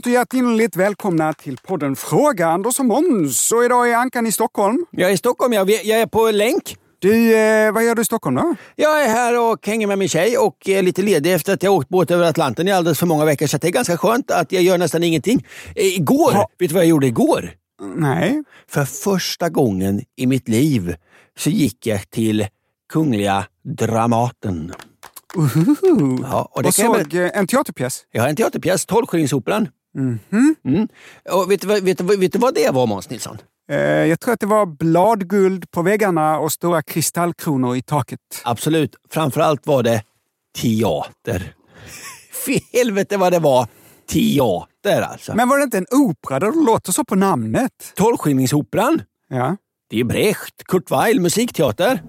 Varmt och hjärtinnerligt välkomna till podden Fråga Anders och Måns. Och idag är Ankan i Stockholm. Jag är i Stockholm, jag, jag är på länk. Du, eh, vad gör du i Stockholm då? Jag är här och hänger med min tjej och är lite ledig efter att jag åkt båt över Atlanten i alldeles för många veckor. Så det är ganska skönt att jag gör nästan ingenting. Eh, Igår, Ha. vet du vad jag gjorde igår? Nej. För första gången i mitt liv så gick jag till Kungliga Dramaten. Uhuhu. Ja, och och kan jag såg eh, en teaterpjäs. Har en teaterpjäs, Tolvskillingsoperan. Mhm. Mm. Och vet, du, vad- vet, du, vet du vad det var Måns Nilsson? Eh, jag tror att det var bladguld på väggarna och stora kristallkronor i taket. Absolut. Framförallt var det teater. För helvete vad det var teater alltså. Men var det inte en opera? Det låter så på namnet. Tolvskillingsoperan. Ja. Det är Brecht, Kurt Weill, musikteater.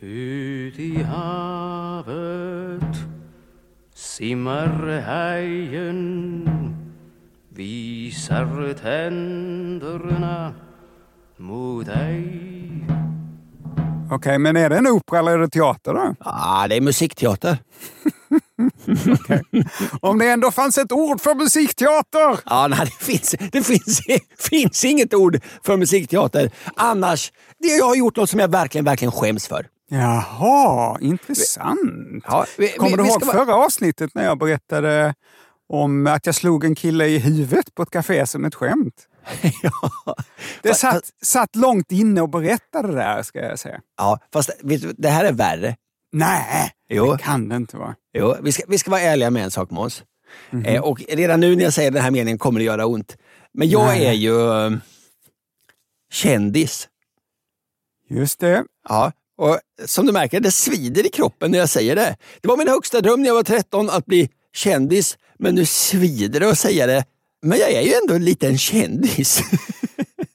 Ut i havet simmar hajen visar tänderna mot dig Okej, men är det en opera eller är det teater då? Ah, det är musikteater. Om det ändå fanns ett ord för musikteater! Ja, nej, det finns, det finns, finns inget ord för musikteater. Annars, det jag har gjort något som jag verkligen, verkligen skäms för. Jaha, intressant. Ja, vi- Kommer vi- du vi ihåg ska vara- förra avsnittet när jag berättade om att jag slog en kille i huvudet på ett café som ett skämt? ja. Det satt, satt långt inne och berättade det där, ska jag säga. ja, fast du, det här är värre. Nej, Jo. det kan det inte vara. Jo, vi, ska, vi ska vara ärliga med en sak Måns. Eh, och redan nu när jag säger den här meningen kommer det göra ont. Men jag Nej. är ju eh, kändis. Just det. Ja, och som du märker, det svider i kroppen när jag säger det. Det var min högsta dröm när jag var 13 att bli kändis, men nu svider det att säga det. Men jag är ju ändå en liten kändis.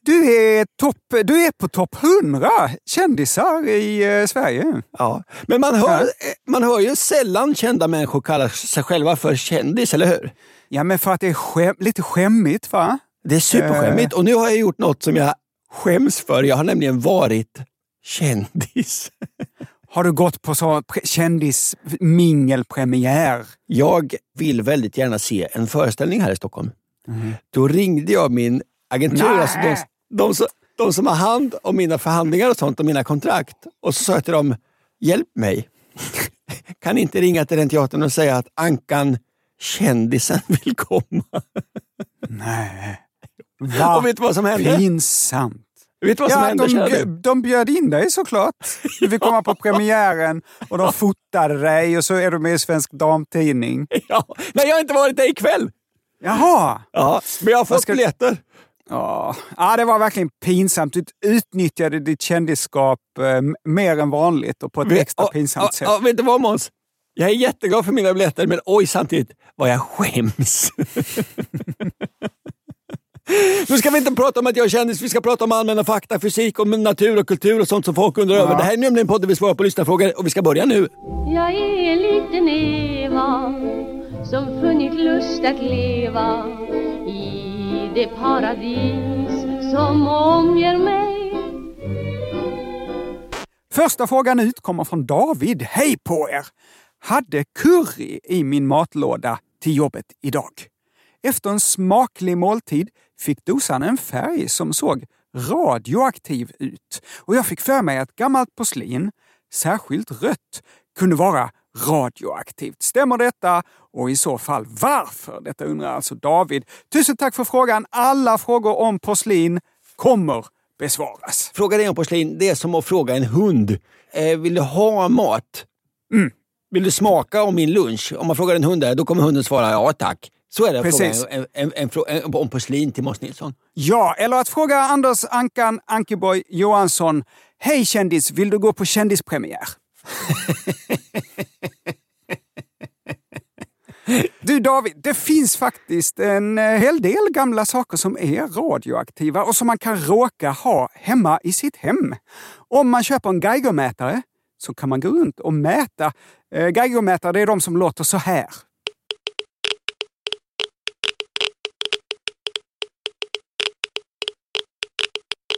Du är, topp, du är på topp 100 kändisar i eh, Sverige. ja. Men man hör, Ja. eh, man hör ju sällan kända människor kalla sig själva för kändis, eller hur? Ja, men för att det är skäm, lite skämmigt, va? Det är superskämmigt och nu har jag gjort något som jag skäms för. Jag har nämligen varit kändis. Har du gått på så pre- kändismingelpremiär? Jag vill väldigt gärna se en föreställning här i Stockholm. Då ringde jag min agentur, Nej. alltså de, de, som- de som har hand om mina förhandlingar och sånt och mina kontrakt. Och så sa jag till dem, hjälp mig. kan inte ringa till den teatern och säga att Ankan, kändisen, vill komma. Nej. Och vet du vad som hände? Pinsamt. Vet du vad som Ja, hände, de, de bjöd in dig såklart. Du fick komma på premiären och de fotade dig och så är du med i Svensk Damtidning. Ja. Nej, jag har inte varit där ikväll. Jaha! Ja, men jag har fått ska- biljetter. Ja. ja, det var verkligen pinsamt. Du utnyttjade ditt kändisskap eh, mer än vanligt och på ett extra Ja, pinsamt sätt. Ja, vet du vad Måns? Jag är jätteglad för mina biljetter, men oj samtidigt vad jag skäms. Nu ska vi inte prata om att jag är kändis, vi ska prata om allmänna fakta, fysik, om natur och kultur och sånt som folk undrar över. Det här är nämligen podden vi svarar på lyssnarfrågor och vi ska börja nu. Jag är en liten Eva som funnit lust att leva i det paradis som omger mig. Första frågan ut kommer från David. Hej på er! Hade curry i min matlåda till jobbet idag. Efter en smaklig måltid fick dosan en färg som såg radioaktiv ut. Och jag fick för mig att gammalt porslin, särskilt rött, kunde vara radioaktivt. Stämmer detta? Och i så fall varför? Detta undrar alltså David. Tusen tack för frågan. Alla frågor om porslin kommer besvaras. Fråga dig om porslin, det är som att fråga en hund. Eh, vill du ha mat? Mm. Vill du smaka om min lunch? Om man frågar en hund där, då kommer hunden svara ja tack. Så är det att Precis. fråga en, en, en, om porslin till Måns Nilsson. Ja, eller att fråga Anders Ankan Ankiboy Johansson. Hej kändis, vill du gå på kändispremiär? Du David, det finns faktiskt en eh, hel del gamla saker som är radioaktiva och som man kan råka ha hemma i sitt hem. Om man köper en Geigermätare så kan man gå runt och mäta. Eh, Geigermätare det är de som låter så här.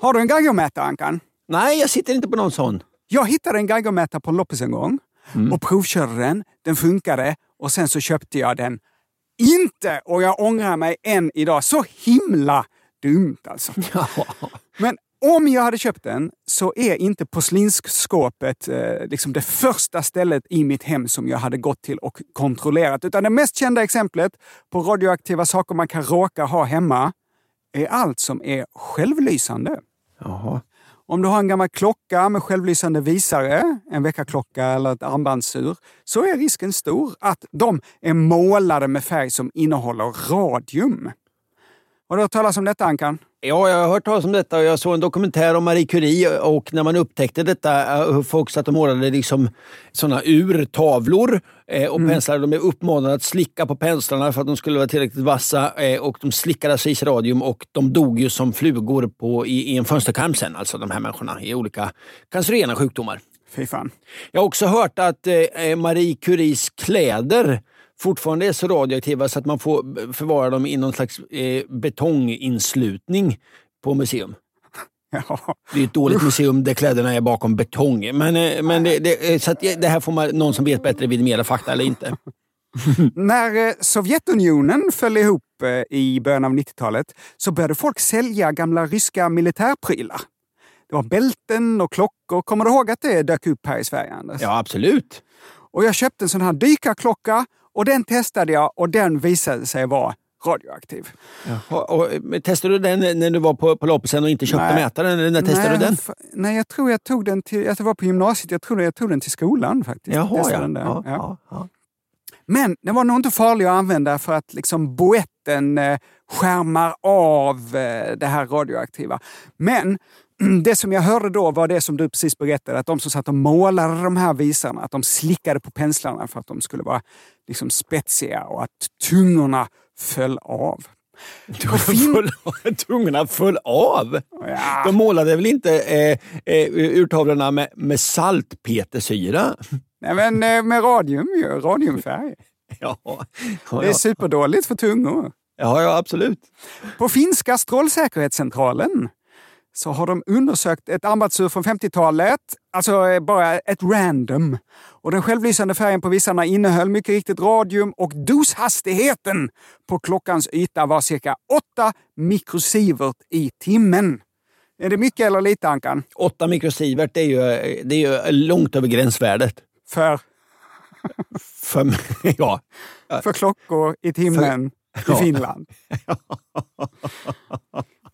Har du en Geigermätare, Ankan? Nej, jag sitter inte på någon sån. Jag hittade en Geigermätare på loppis en gång och provkörde den. Den funkade och sen så köpte jag den inte och jag ångrar mig än idag. Så himla dumt alltså. Men om jag hade köpt den så är inte porslinsskåpet eh, liksom det första stället i mitt hem som jag hade gått till och kontrollerat. Utan det mest kända exemplet på radioaktiva saker man kan råka ha hemma är allt som är självlysande. Jaha. Om du har en gammal klocka med självlysande visare, en väckarklocka eller ett armbandsur, så är risken stor att de är målade med färg som innehåller radium. Har du hört talas om detta, Ankan? Ja, jag har hört talas om detta och jag såg en dokumentär om Marie Curie och när man upptäckte detta, eh, hur folk satt och målade liksom sådana urtavlor eh, och penslar. De är uppmanade att slicka på penslarna för att de skulle vara tillräckligt vassa eh, och de slickade sig i radium och de dog ju som flugor på, i, i en fönsterkarm sen, alltså de här människorna, i olika cancerogena sjukdomar. Fy fan. Jag har också hört att Marie Curies kläder fortfarande är så radioaktiva så att man får förvara dem i någon slags eh, betonginslutning på museum. Ja. Det är ett dåligt museum där kläderna är bakom betong. Men, eh, men det, det, eh, så det här får man, någon som vet bättre vidimera fakta eller inte. När eh, Sovjetunionen föll ihop i början av 90-talet så började folk sälja gamla ryska militärprylar. Det var bälten och klockor. Kommer du ihåg att det dök upp här i Sverige, Anders? Ja, absolut. Och jag köpte en sån här dykarklocka och den testade jag och den visade sig vara radioaktiv. Och, och, men testade du den när du var på, på loppisen och inte köpte Nej. mätaren? Eller när testade nej, du den? Nej, jag tror jag tog den till, jag var på gymnasiet, jag tror jag tog den till skolan faktiskt. Jaha, Testade ja. Den där. Ja. ja, ja. Men den var nog inte farlig att använda för att liksom boetten eh, skärmar av eh, det här radioaktiva. Men det som jag hörde då var det som du precis berättade, att de som satt och målade de här visarna, att de slickade på penslarna för att de skulle vara liksom spetsiga och att tungorna föll av. Tungorna föll av. Ja. De målade väl inte eh, eh, urtavlorna med, med saltpetersyra? Nej, men eh, med radium ju, radiumfärg. Ja, ja, Det är superdåligt för tungor. ja, ja absolut. På finska strålsäkerhetscentralen så har de undersökt ett armbandsur från 50-talet, alltså eh, bara ett random. Och den självlysande färgen på visarna innehöll mycket riktigt radium och doshastigheten på klockans yta var cirka 8 mikrosievert i timmen. Är det mycket eller lite, Ankan? 8 mikrosievert det är, ju, det är ju långt över gränsvärdet. För, För, ja. för klockor i timmen Ja. i Finland.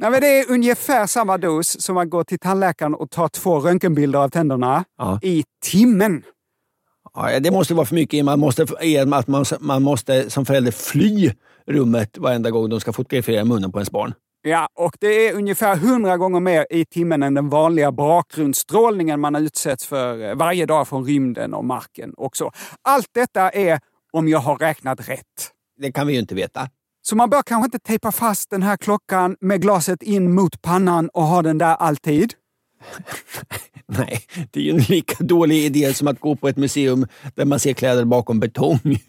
Nej, men det är ungefär samma dos som att gå till tandläkaren och ta två röntgenbilder av tänderna Ja. i timmen. Ja, det måste vara för mycket. Man måste, att man, man måste som förälder fly rummet varenda gång de ska fotografera munnen på ens barn. Ja, och det är ungefär 100 gånger mer i timmen än den vanliga bakgrundsstrålningen man utsätts för eh, varje dag från rymden och marken. Och så. Allt detta är om jag har räknat rätt. Det kan vi ju inte veta. Så man bör kanske inte tejpa fast den här klockan med glaset in mot pannan och ha den där alltid. Nej, det är ju en lika dålig idé som att gå på ett museum där man ser kläder bakom betong.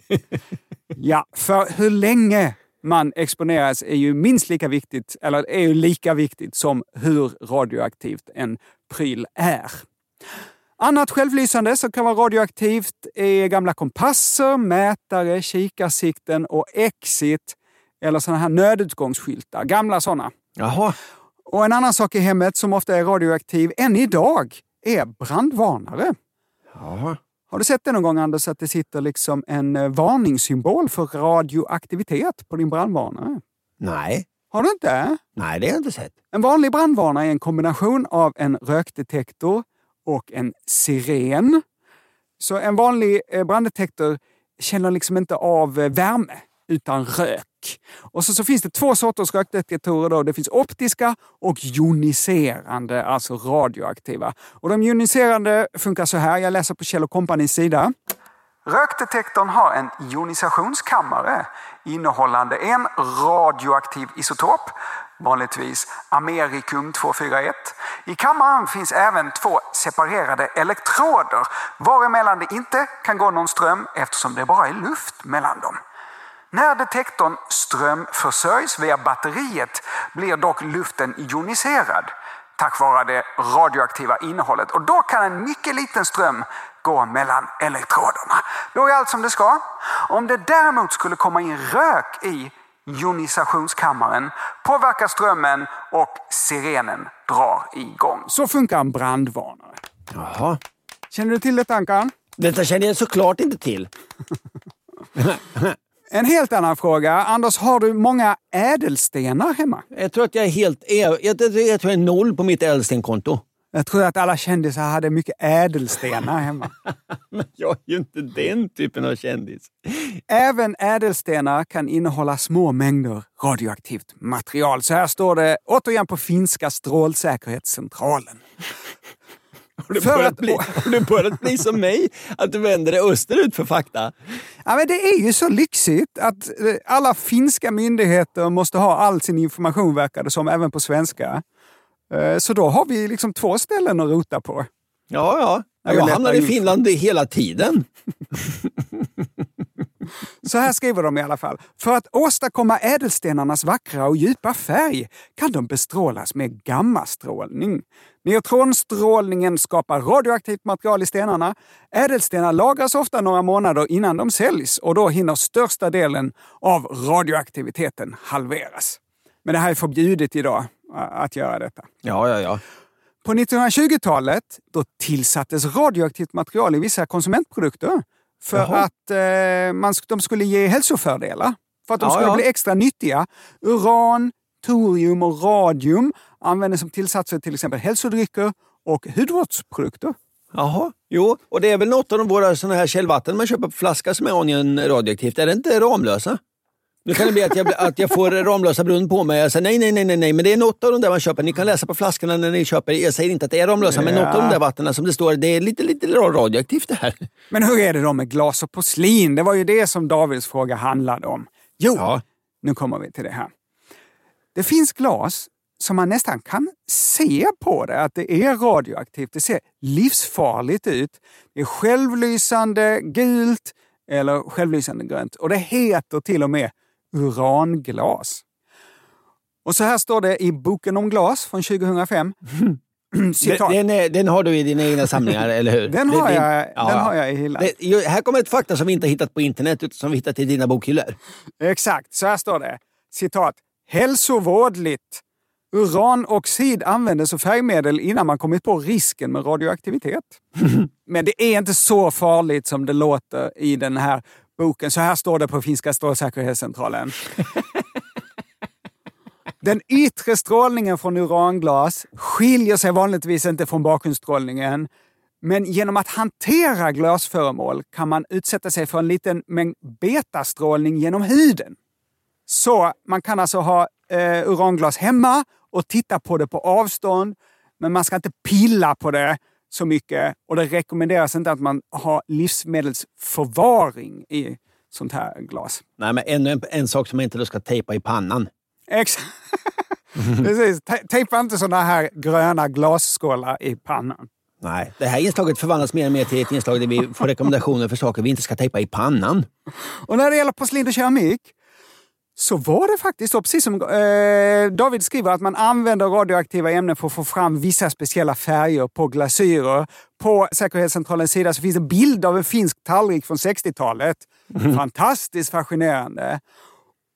Ja, för hur länge man exponeras är ju minst lika viktigt, eller är ju lika viktigt som hur radioaktivt en pryl är. Annat självlysande som kan vara radioaktivt är gamla kompasser, mätare, kikarsikten och exit eller sådana här nödutgångsskyltar. Gamla sådana. Jaha. Och en annan sak i hemmet som ofta är radioaktiv än idag är brandvarnare. Jaha. Har du sett det någon gång Anders, att det sitter liksom en eh, varningssymbol för radioaktivitet på din brandvarnare? Nej. Har du inte? Nej, det har jag inte sett. En vanlig brandvarnare är en kombination av en rökdetektor och en siren. Så en vanlig eh, branddetektor känner liksom inte av eh, värme, utan rök. Och så, så finns det två sorters rökdetektorer. Då. Det finns optiska och joniserande, alltså radioaktiva. Och de joniserande funkar så här, jag läser på Kjell Companys sida. Rökdetektorn har en jonisationskammare innehållande en radioaktiv isotop, vanligtvis amerikum 241. I kammaren finns även två separerade elektroder varemellan det inte kan gå någon ström eftersom det bara är luft mellan dem. När detektorn strömförsörjs via batteriet blir dock luften ioniserad tack vare det radioaktiva innehållet och då kan en mycket liten ström gå mellan elektroderna. Då är allt som det ska. Om det däremot skulle komma in rök i ionistionskammaren påverkar strömmen och sirenen drar igång. Så funkar en brandvarnare. Jaha. Känner du till detta Ankan? Detta känner jag såklart inte till. En helt annan fråga. Anders, har du många ädelstenar hemma? Jag tror att jag är helt... Jag, jag, jag, jag tror jag är noll på mitt ädelstenkonto. Jag tror att alla kändisar hade mycket ädelstenar hemma. Men jag är ju inte den typen av kändis. Även ädelstenar kan innehålla små mängder radioaktivt material. Så här står det återigen på finska strålsäkerhetscentralen. Har du, För börjat att- bli, har du börjat bli som mig? Att du vänder dig österut för fakta? Ja, men det är ju så lyxigt att eh, alla finska myndigheter måste ha all sin information, verkar det som, även på svenska. Eh, Så då har vi liksom två ställen att rota på. Ja, ja. Jag Jag hamnar i. Finland hela tiden. Så här skriver de i alla fall. För att åstadkomma ädelstenarnas vackra och djupa färg kan de bestrålas med gammastrålning. Neutronstrålningen skapar radioaktivt material i stenarna. Ädelstenar lagras ofta några månader innan de säljs och då hinner största delen av radioaktiviteten halveras. Men det här är förbjudet idag att göra detta. Ja, ja, ja. På 1920-talet då tillsattes radioaktivt material i vissa konsumentprodukter för Jaha. att eh, man, de skulle ge hälsofördelar. För att de Ja, skulle ja. bli extra nyttiga. Uran, torium och radium användes som tillsats för till exempel hälsodrycker och hudvårdsprodukter. Jaha. Jo, och det är väl något av våra såna här källvatten man köper på flaska som är onion radioaktivt. Är det inte Ramlösa? Nu kan det bli att jag, att jag får Ramlösa brunn på mig. Jag säger nej, nej, nej, nej, nej, men det är något av de där man köper. Ni kan läsa på flaskorna när ni köper. Jag säger inte att det är Ramlösa, men Ja. något av de där vattnen som det står, det är lite, lite radioaktivt det här. Men hur är det då med glas och porslin? Det var ju det som Davids fråga handlade om. Jo, Ja. nu kommer vi till det här. Det finns glas som man nästan kan se på det att det är radioaktivt. Det ser livsfarligt ut. Det är självlysande gult eller självlysande grönt. Och det heter till och med uranglas. Och så här står det i boken om glas från 2005. Citat. Den, den, är, den har du i dina egna samlingar, eller hur? Den har jag- ja, den har jag i hyllan. Här kommer ett fakta som vi inte hittat på internet, utan som vi hittat i dina bokhyllor. Exakt, så här står det. Citat. Hälsovådligt. Uranoxid användes som färgmedel innan man kommit på risken med radioaktivitet. Men det är inte så farligt som det låter i den här boken. Så här står det på Finska strålsäkerhetscentralen. Den yttre strålningen från uranglas skiljer sig vanligtvis inte från bakgrundsstrålningen. Men genom att hantera glasföremål kan man utsätta sig för en liten mängd betastrålning genom huden. Så man kan alltså ha eh, uranglas hemma och titta på det på avstånd, men man ska inte pilla på det så mycket. Och det rekommenderas inte att man har livsmedelsförvaring i sånt här glas. Nej, men ännu en, en sak som man inte ska tejpa i pannan. Exakt. Precis. Te- Tejpa inte såna här gröna glasskålar i pannan. Nej, det här inslaget förvandlas mer och mer till ett inslag där vi får rekommendationer för saker vi inte ska tejpa i pannan. Och när det gäller porslin och keramik så var det faktiskt så, precis som eh, David skriver, att man använder radioaktiva ämnen för att få fram vissa speciella färger på glasyrer. På Säkerhetscentralens sida så finns en bild av en finsk tallrik från 60-talet. Fantastiskt fascinerande.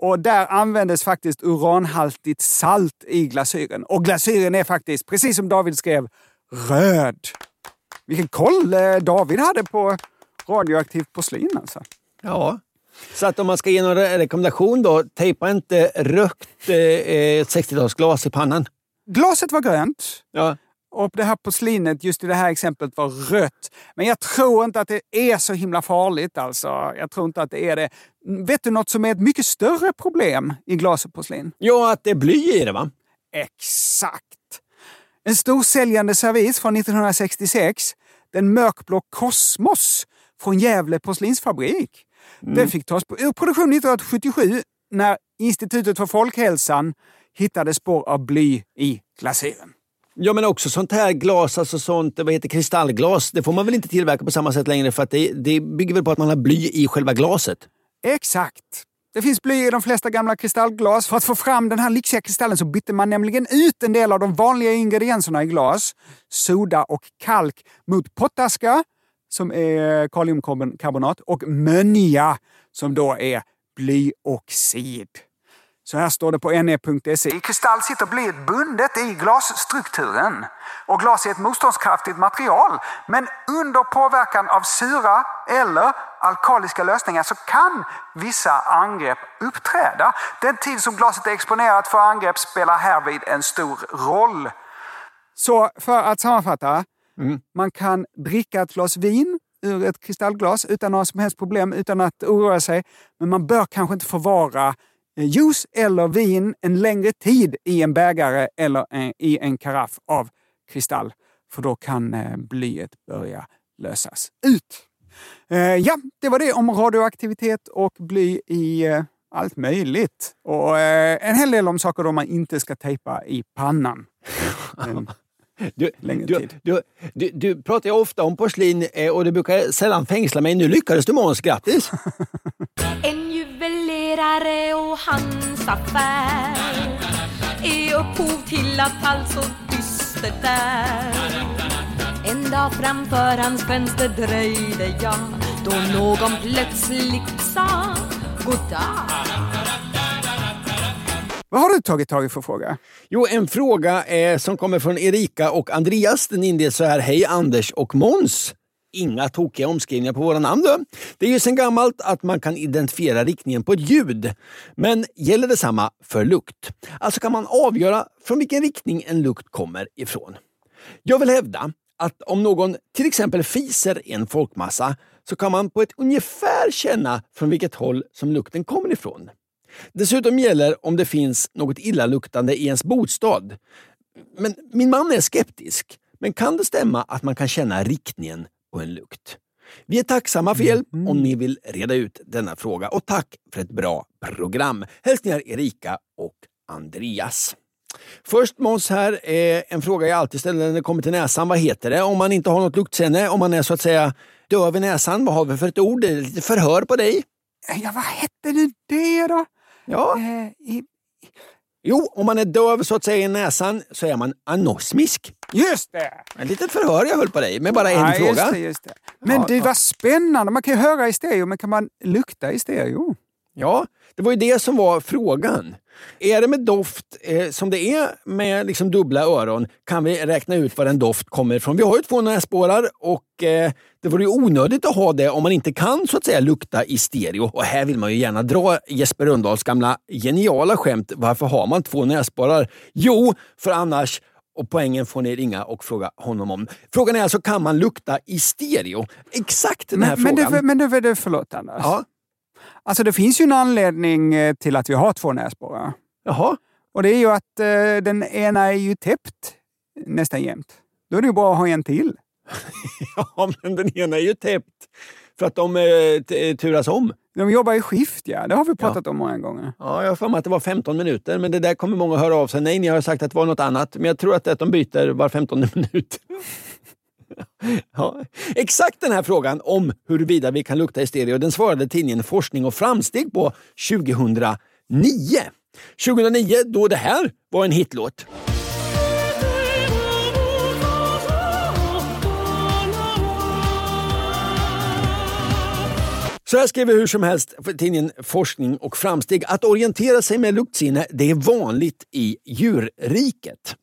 Och där användes faktiskt uranhaltigt salt i glasyren. Och glasyren är faktiskt, precis som David skrev, röd. Vilken koll eh, David hade på radioaktivt porslin alltså. Ja. Så att om man ska ge någon re- rekommendation då, tejpa inte rökt eh, eh, 60-talsglas i pannan. Glaset var grönt. Ja. Och det här porslinet, just i det här exemplet, var rött. Men jag tror inte att det är så himla farligt. Alltså. Jag tror inte att det är det. Vet du något som är ett mycket större problem i glas och porslin? ja, att det är bly i det va? Exakt! En storsäljande servis från 1966. Den mörkblå Kosmos från Gävle porslinsfabrik. Den fick tas ur produktion 1977 när Institutet för folkhälsan hittade spår av bly i glasyren. Ja, men också sånt här glas, alltså sånt vad heter kristallglas, det får man väl inte tillverka på samma sätt längre för att det, det bygger väl på att man har bly i själva glaset. Exakt. Det finns bly i de flesta gamla kristallglas. För att få fram den här lyxiga kristallen så bytte man nämligen ut en del av de vanliga ingredienserna i glas, soda och kalk, mot pottaska, som är kaliumkarbonat, och mönja, som då är blyoxid. Så här står det på ne.se. I kristall sitter blyet bundet i glasstrukturen. Och glas är ett motståndskraftigt material. Men under påverkan av sura eller alkaliska lösningar så kan vissa angrepp uppträda. Den tid som glaset är exponerat för angrepp spelar härvid en stor roll. Så för att sammanfatta. Man kan dricka ett glas vin ur ett kristallglas utan några som helst problem, utan att oroa sig. Men man bör kanske inte förvara eh, juice eller vin en längre tid i en bägare eller eh, i en karaff av kristall. För då kan eh, blyet börja lösas ut. Ja, det var det om radioaktivitet och bly i allt möjligt. Och en hel del om saker då man inte ska tejpa i pannan. Du, längre du, tid. du, du, du pratar ju ofta om porslin eh, och det brukar sällan fängsla mig. Nu lyckades du Måns, grattis! En juvelerare och hans affär är upphov till att allt så dystert är. En dag framför hans fönster dröjde jag då någon plötsligt sa goddag. Vad har du tagit tag i för fråga? Jo, en fråga eh, som kommer från Erika och Andreas. Den inleds så här. Hej Anders och Måns! Inga tokiga omskrivningar på våra namn då. Det är ju sedan gammalt att man kan identifiera riktningen på ett ljud. Men gäller detsamma för lukt? Alltså kan man avgöra från vilken riktning en lukt kommer ifrån. Jag vill hävda att om någon till exempel fiser i en folkmassa så kan man på ett ungefär känna från vilket håll som lukten kommer ifrån. Dessutom gäller om det finns något illaluktande i ens bostad. Men min man är skeptisk. Men kan det stämma att man kan känna riktningen på en lukt? Vi är tacksamma för hjälp om ni vill reda ut denna fråga och tack för ett bra program. Hälsningar Erika och Andreas. Först Måns här, eh, en fråga jag alltid ställer när det kommer till näsan. Vad heter det om man inte har något luktsinne? Om man är så att säga döv i näsan, vad har vi för ett ord? Är Lite förhör på dig. Ja, vad hette det då? Ja. Eh, i, Jo, om man är döv så att säga i näsan så är man anosmisk. just det! En litet förhör jag höll på dig med bara en Ja, fråga. Just det, just det. Men Ja, det ja. var spännande. Man kan ju höra i stereo, men kan man lukta i stereo? Ja, det var ju det som var frågan. Är det med doft eh, som det är med liksom dubbla öron kan vi räkna ut var en doft kommer ifrån. Vi har ju två näsborrar och eh, det vore ju onödigt att ha det om man inte kan så att säga lukta i stereo. Och här vill man ju gärna dra Jesper Rönndahls gamla geniala skämt. Varför har man två näsborrar? Jo, för annars och poängen får ni ringa och fråga honom om. Frågan är alltså, kan man lukta i stereo? Exakt den här Men, men, frågan. det, men det, det, förlåt Anders. Ja. Alltså det finns ju en anledning eh, till att vi har två näsborrar. Jaha. Och det är ju att eh, den ena är ju täppt nästan jämt. Då är det ju bra att ha en till. Ja, men den ena är ju täppt för att de eh, t- turas om. De jobbar i skift, ja. Det har vi pratat om många gånger. Ja, jag har för mig att det var 15 minuter, men det där kommer många höra av sig. Nej, ni har sagt att det var något annat, men jag tror att att de byter var 15 minut. Ja, exakt den här frågan om huruvida vi kan lukta i stereo, den svarade tidningen Forskning och framsteg på 2009. 2009, då det här var en hitlåt. Så här skriver hur som helst tidningen Forskning och framsteg. Att orientera sig med luktsinne det är vanligt i djurriket.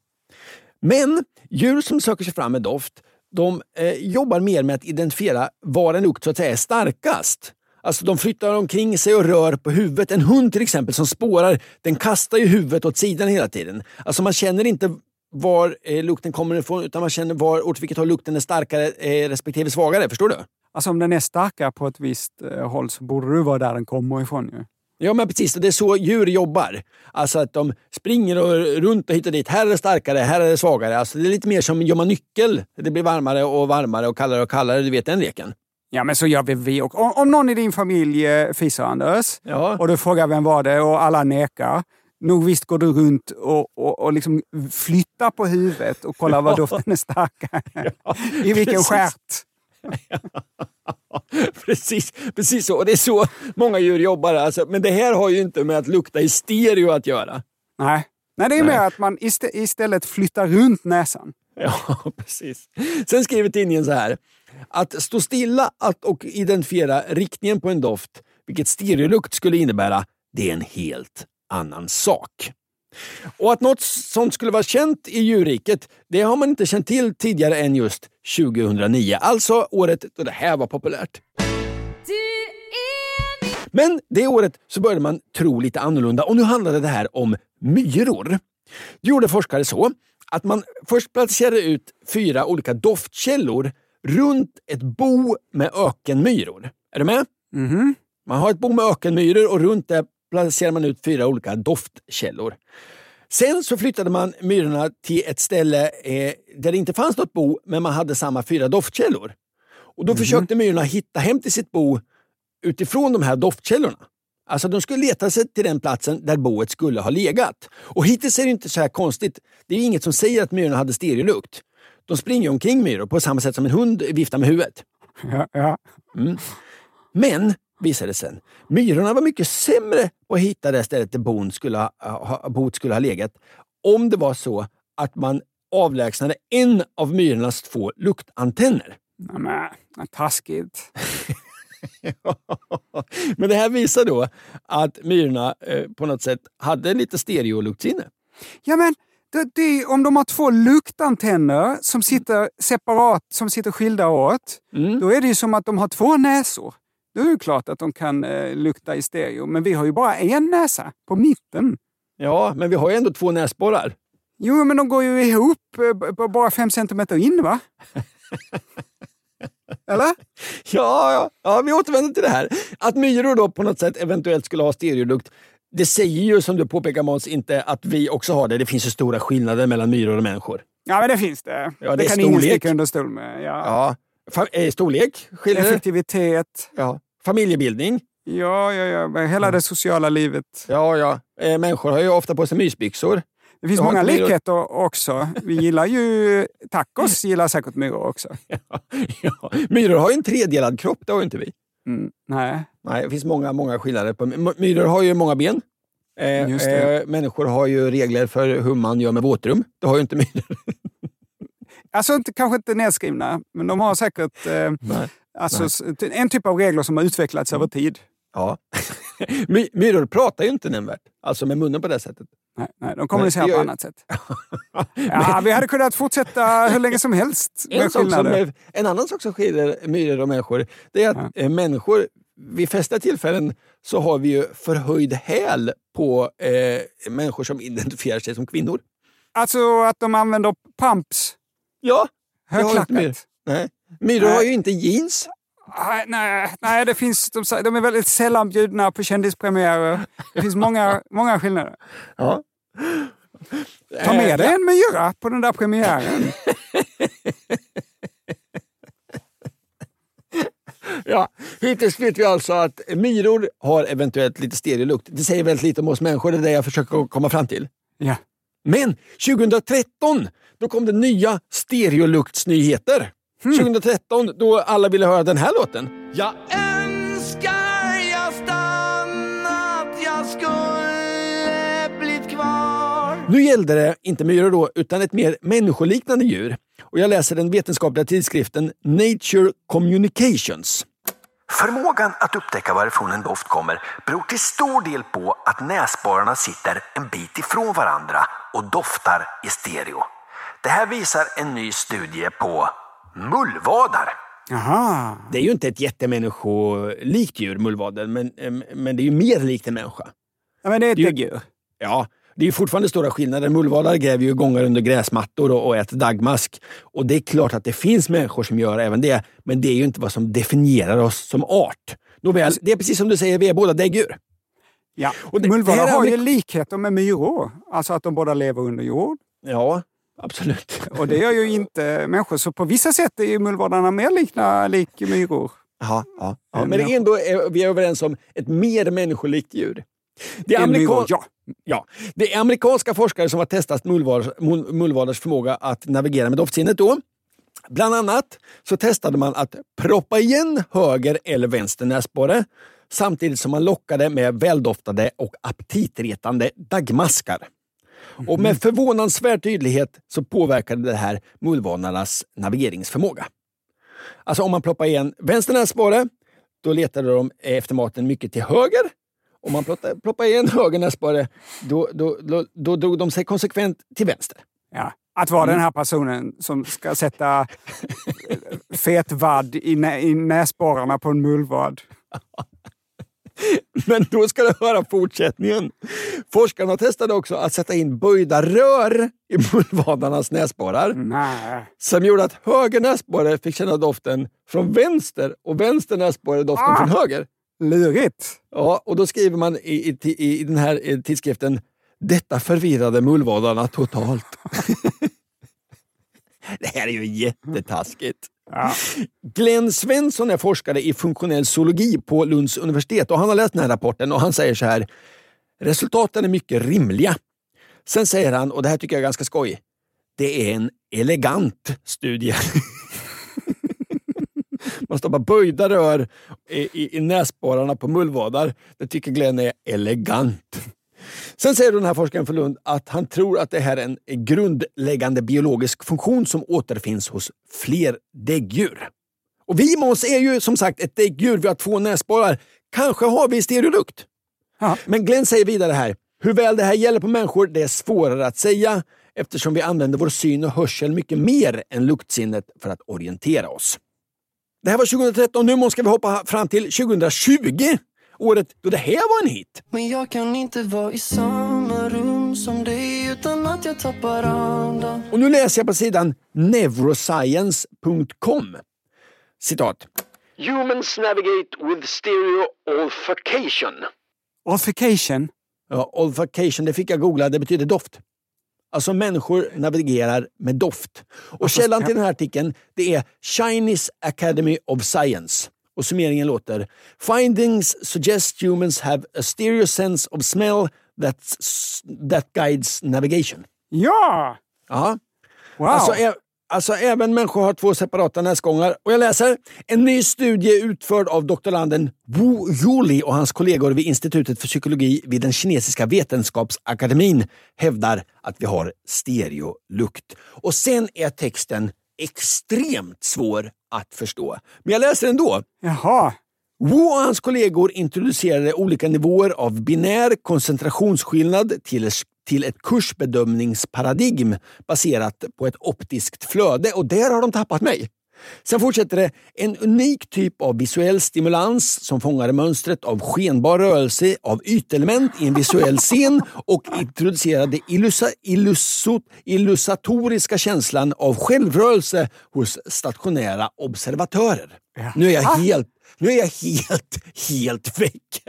Men djur som söker sig fram med doft de eh, jobbar mer med att identifiera var en lukt så att säga är starkast. Alltså de flyttar omkring sig och rör på huvudet. En hund till exempel som spårar, den kastar ju huvudet åt sidan hela tiden. Alltså man känner inte var eh, lukten kommer ifrån utan man känner var, åt vilket håll lukten är starkare eh, respektive svagare. Förstår du? Alltså om den är starkare på ett visst eh, håll så borde det vara där den kommer ifrån. Ju. Ja, men precis. Och det är så djur jobbar. Alltså att de springer och runt och hit och dit. Här är det starkare, här är det svagare. Alltså det är lite mer som gör man nyckel. Det blir varmare och varmare och kallare och kallare. Du vet den leken. Ja, men så gör vi vi också. Om, någon i din familj eh, fisar, Anders, Ja. och du frågar vem var det och alla nekar. Nog visst går du runt och, och, och liksom flyttar på huvudet och kollar var doften är starkare. I vilken precis. stjärt. precis, precis så. Och det är så många djur jobbar. Alltså, men det här har ju inte med att lukta i stereo att göra. Nej. Nej, det är mer att man istä- istället flyttar runt näsan. Ja, precis. Sen skriver tidningen så här. Att stå stilla att och identifiera riktningen på en doft, vilket stereolukt skulle innebära, det är en helt annan sak. Och att något sånt skulle vara känt i djurriket, det har man inte känt till tidigare än just 2009. Alltså året då det här var populärt. Men det året så började man tro lite annorlunda och nu handlade det här om myror. Då gjorde forskare så att man först placerade ut fyra olika doftkällor runt ett bo med ökenmyror. Är du med? Man har ett bo med ökenmyror och runt det placerar man ut fyra olika doftkällor. Sen så flyttade man myrorna till ett ställe eh, där det inte fanns något bo, men man hade samma fyra doftkällor. Och Då försökte myrorna hitta hem till sitt bo utifrån de här doftkällorna. Alltså de skulle leta sig till den platsen där boet skulle ha legat. Och hittills är det inte så här konstigt. Det är inget som säger att myrorna hade stereolukt. De springer omkring myror på samma sätt som en hund viftar med huvudet. Ja, ja. Men, visade det sen, myrorna var mycket sämre på att hitta det stället där bon skulle ha, ha, boet skulle ha legat om det var så att man avlägsnade en av myrornas två luktantenner. Nej, men, vad taskigt. Men det här visar då att myrorna eh, på något sätt hade lite stereoluktsinne. Ja, men det, det, om de har två luktantenner som sitter separat, som sitter skilda åt, då är det ju som att de har två näsor. Då är det klart att de kan eh, lukta i stereo. Men vi har ju bara en näsa på mitten. Ja, men vi har ju ändå två näsborrar. Jo, men de går ju ihop eh, bara fem centimeter in, va? Eller? Ja, ja, ja, vi återvänder till det här. Att myror då på något sätt eventuellt skulle ha stereolukt, det säger ju som du påpekar Måns inte att vi också har det. Det finns ju stora skillnader mellan myror och människor. Ja, men det finns det. Ja, det är kan ingen storlek. sticka under stol med. Ja. Ja. Eh, storlek skiljer det. Effektivitet. Ja. Familjebildning. Ja, ja, ja. Hela det sociala livet. Ja, ja. Eh, människor har ju ofta på sig mysbyxor. Det finns många likheter också. Vi gillar ju tacos, gillar säkert myror också. Ja. Myror har ju en tredelad kropp, det har ju inte vi. Mm, nej. Nej, det finns många, många skillnader. På, myror har ju många ben. Eh, eh, människor har ju regler för hur man gör med våtrum. Det har ju inte myror. Alltså inte, kanske inte nedskrivna, men de har säkert eh, Nej. Alltså, en typ av regler som har utvecklats över tid. Ja. My, myror pratar ju inte nämnvärt, alltså med munnen på det sättet. Nej, nej, de kommunicerar på annat sätt. Ja, vi hade kunnat fortsätta hur länge som helst En, med sak som, skillnader. en annan sak som skiljer myror och människor, det är att eh, människor, vid flesta tillfällen så har vi ju förhöjd häl på eh, människor som identifierar sig som kvinnor. Alltså att de använder pumps, Ja, högklackat. Nej. Myror har ju inte jeans. Nej, nej, nej, det finns, de, de är väldigt sällan bjudna på kändispremiärer. Det finns många, många skillnader. Ja. Ta Eh, med dig en myra på den där premiären. Ja, hittills vet vi alltså att myror har eventuellt lite stereolukt. Det säger väldigt lite om oss människor, det är det jag försöker komma fram till. Ja. Men 2013, då kom det nya stereoluktsnyheter. 2013, då alla ville höra den här låten. Jag önskar jag stannat, jag skulle blivit kvar Nu gällde det inte myror då, utan ett mer människoliknande djur. Och jag läser den vetenskapliga tidskriften Nature Communications. Förmågan att upptäcka varifrån en doft kommer beror till stor del på att näsborrarna sitter en bit ifrån varandra och doftar i stereo. Det här visar en ny studie på mullvadar. Aha. Det är ju inte ett jättemänniskolikt djur, mullvaden, men, men det är ju mer likt en människa. Ja, men det är ett Det är ju- däggdjur. Ja, det är ju fortfarande stora skillnader. Mullvadar gräver ju gångar under gräsmattor och, och äter daggmask. Och det är klart att det finns människor som gör även det, men det är ju inte vad som definierar oss som art. Nåväl, det är precis som du säger, vi är båda däggdjur. Ja. Och det- Mullvadar har ju likheter med myror. Alltså att de båda lever under jord. Ja, absolut. Och det gör ju inte människor. Så på vissa sätt är ju mullvadarna mer likna lik myror. Ja, ja, ja. Men det är ändå är vi är överens om ett mer människolikt djur. Det är, En amerikan- myror, ja. Ja, det är amerikanska forskare som har testat mullvadars, mull- mullvadars förmåga att navigera med doftsinnet. Då. Bland annat så testade man att proppa igen höger eller vänster näsborre samtidigt som man lockade med väldoftade och aptitretande daggmaskar. Och med förvånansvärd tydlighet så påverkade det här mullvadarnas navigeringsförmåga. Alltså om man ploppar igen vänster näsborre, då letade de efter maten mycket till höger. Om man ploppade igen höger näsborre, då, då, då, då drog de sig konsekvent till vänster. Ja. Att vara den här personen som ska sätta fet vadd i, nä i näsborrarna på en mullvad. Men då ska du höra fortsättningen. Forskarna testade också att sätta in böjda rör i mullvadarnas näsborrar. Nej. Som gjorde att höger näsborre fick känna doften från vänster och vänster näsborre doften Ah. från höger. Lurigt. Ja, och då skriver man i, i, i den här eh, tidskriften Detta förvirrade mullvadarna totalt. det här är ju jättetaskigt. Glenn Svensson är forskare i funktionell zoologi på Lunds universitet och han har läst den här rapporten och han säger så här. Resultaten är mycket rimliga. Sen säger han, och det här tycker jag är ganska skoj, det är en elegant studie. Man stoppar böjda rör i, i, i näsborrarna på mullvadar. Det tycker Glenn är elegant. Sen säger den här forskaren för Lund att han tror att det här är en grundläggande biologisk funktion som återfinns hos fler däggdjur. Och vi Måns är ju som sagt ett däggdjur. Vi har två näsborrar. Kanske har vi stereolukt. Men Glenn säger vidare här. Hur väl det här gäller på människor det är svårare att säga eftersom vi använder vår syn och hörsel mycket mer än luktsinnet för att orientera oss. Det här var 2013. Nu ska vi hoppa fram till 2020. Året då det här var en hit. Men jag kan inte vara i samma rum som dig utan att jag tappar andan Och nu läser jag på sidan neuroscience.com. Citat. Humans navigate with stereo olfacation. Olfication. Ja, olfacation, det fick jag googla, det betyder doft. Alltså människor navigerar med doft. Och källan till den här artikeln det är Chinese Academy of Science. Och summeringen låter Findings suggest humans have a stereo sense of smell that's, that guides navigation. Ja! Ja. Wow. Alltså, alltså även människor har två separata näsgångar. Och jag läser. En ny studie utförd av doktoranden Wu Yuli och hans kollegor vid Institutet för psykologi vid den kinesiska vetenskapsakademin hävdar att vi har stereolukt. Och sen är texten extremt svår att förstå. Men jag läser ändå. Jaha. Wu och hans kollegor introducerade olika nivåer av binär koncentrationsskillnad till, till ett kursbedömningsparadigm baserat på ett optiskt flöde och där har de tappat mig. Sen fortsätter det. En unik typ av visuell stimulans som fångade mönstret av skenbar rörelse av ytelement i en visuell scen och introducerade illusa, illusot, illusatoriska känslan av självrörelse hos stationära observatörer. Nu är jag helt nu är jag helt, helt väck.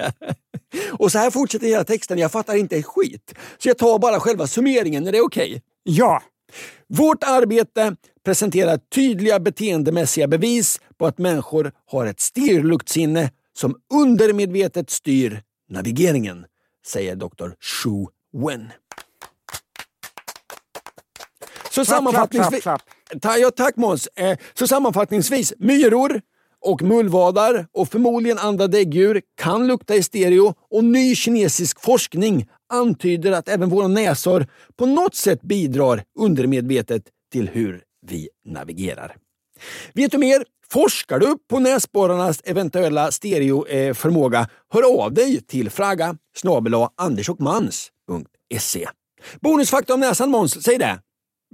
Och så här fortsätter hela texten. Jag fattar inte ett skit. Så jag tar bara själva summeringen. Är det okej? Okay? Ja. Vårt arbete presenterar tydliga beteendemässiga bevis på att människor har ett styrluktsinne som undermedvetet styr navigeringen, säger Dr. Shu Wen. Så klapp, sammanfattningsvis... klapp, Ta, ja, tack Måns. Eh, så sammanfattningsvis, myror och mullvadar och förmodligen andra däggdjur kan lukta i stereo och ny kinesisk forskning antyder att även våra näsor på något sätt bidrar undermedvetet till hur vi navigerar. Vet du mer? Forskar du på näsborrarnas eventuella stereoförmåga? Hör av dig till fraga andersochmans.se. Bonusfakta om näsan Måns, säg det!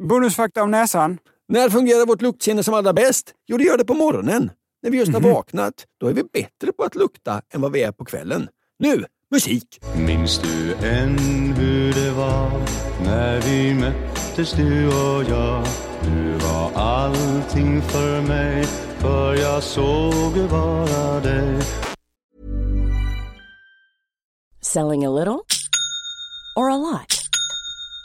Bonusfakta om näsan? När fungerar vårt luktsinne som allra bäst? Jo, det gör det på morgonen. När vi just har vaknat, då är vi bättre på att lukta än vad vi är på kvällen. Nu, musik! Minns du än hur det var när vi möttes du och jag? Du var allting för mig, för jag såg bara dig. Selling a little or a lot?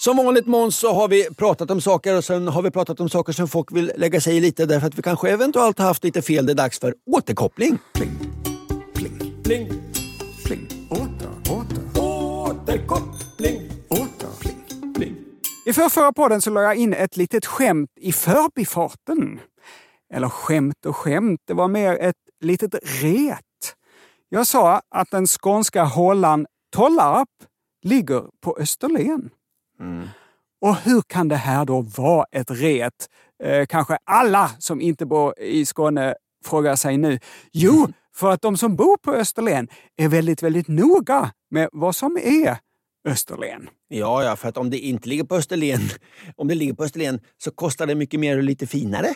Som vanligt Måns så har vi pratat om saker och sen har vi pratat om saker som folk vill lägga sig i lite därför att vi kanske eventuellt har haft lite fel. Det är dags för återkoppling. Pling, pling, pling, pling. Åter, åter. Återkoppling. Åter, pling, pling. I förra podden så la jag in ett litet skämt i förbifarten. Eller skämt och skämt, det var mer ett litet ret. Jag sa att den skånska hålan Tollarp ligger på Österlen. Mm. Och hur kan det här då vara ett ret? Eh, kanske alla som inte bor i Skåne frågar sig nu. Jo, för att de som bor på Österlen är väldigt, väldigt noga med vad som är Österlen. Ja, ja, för att om det inte ligger på Österlen, om det ligger på Österlen så kostar det mycket mer och lite finare.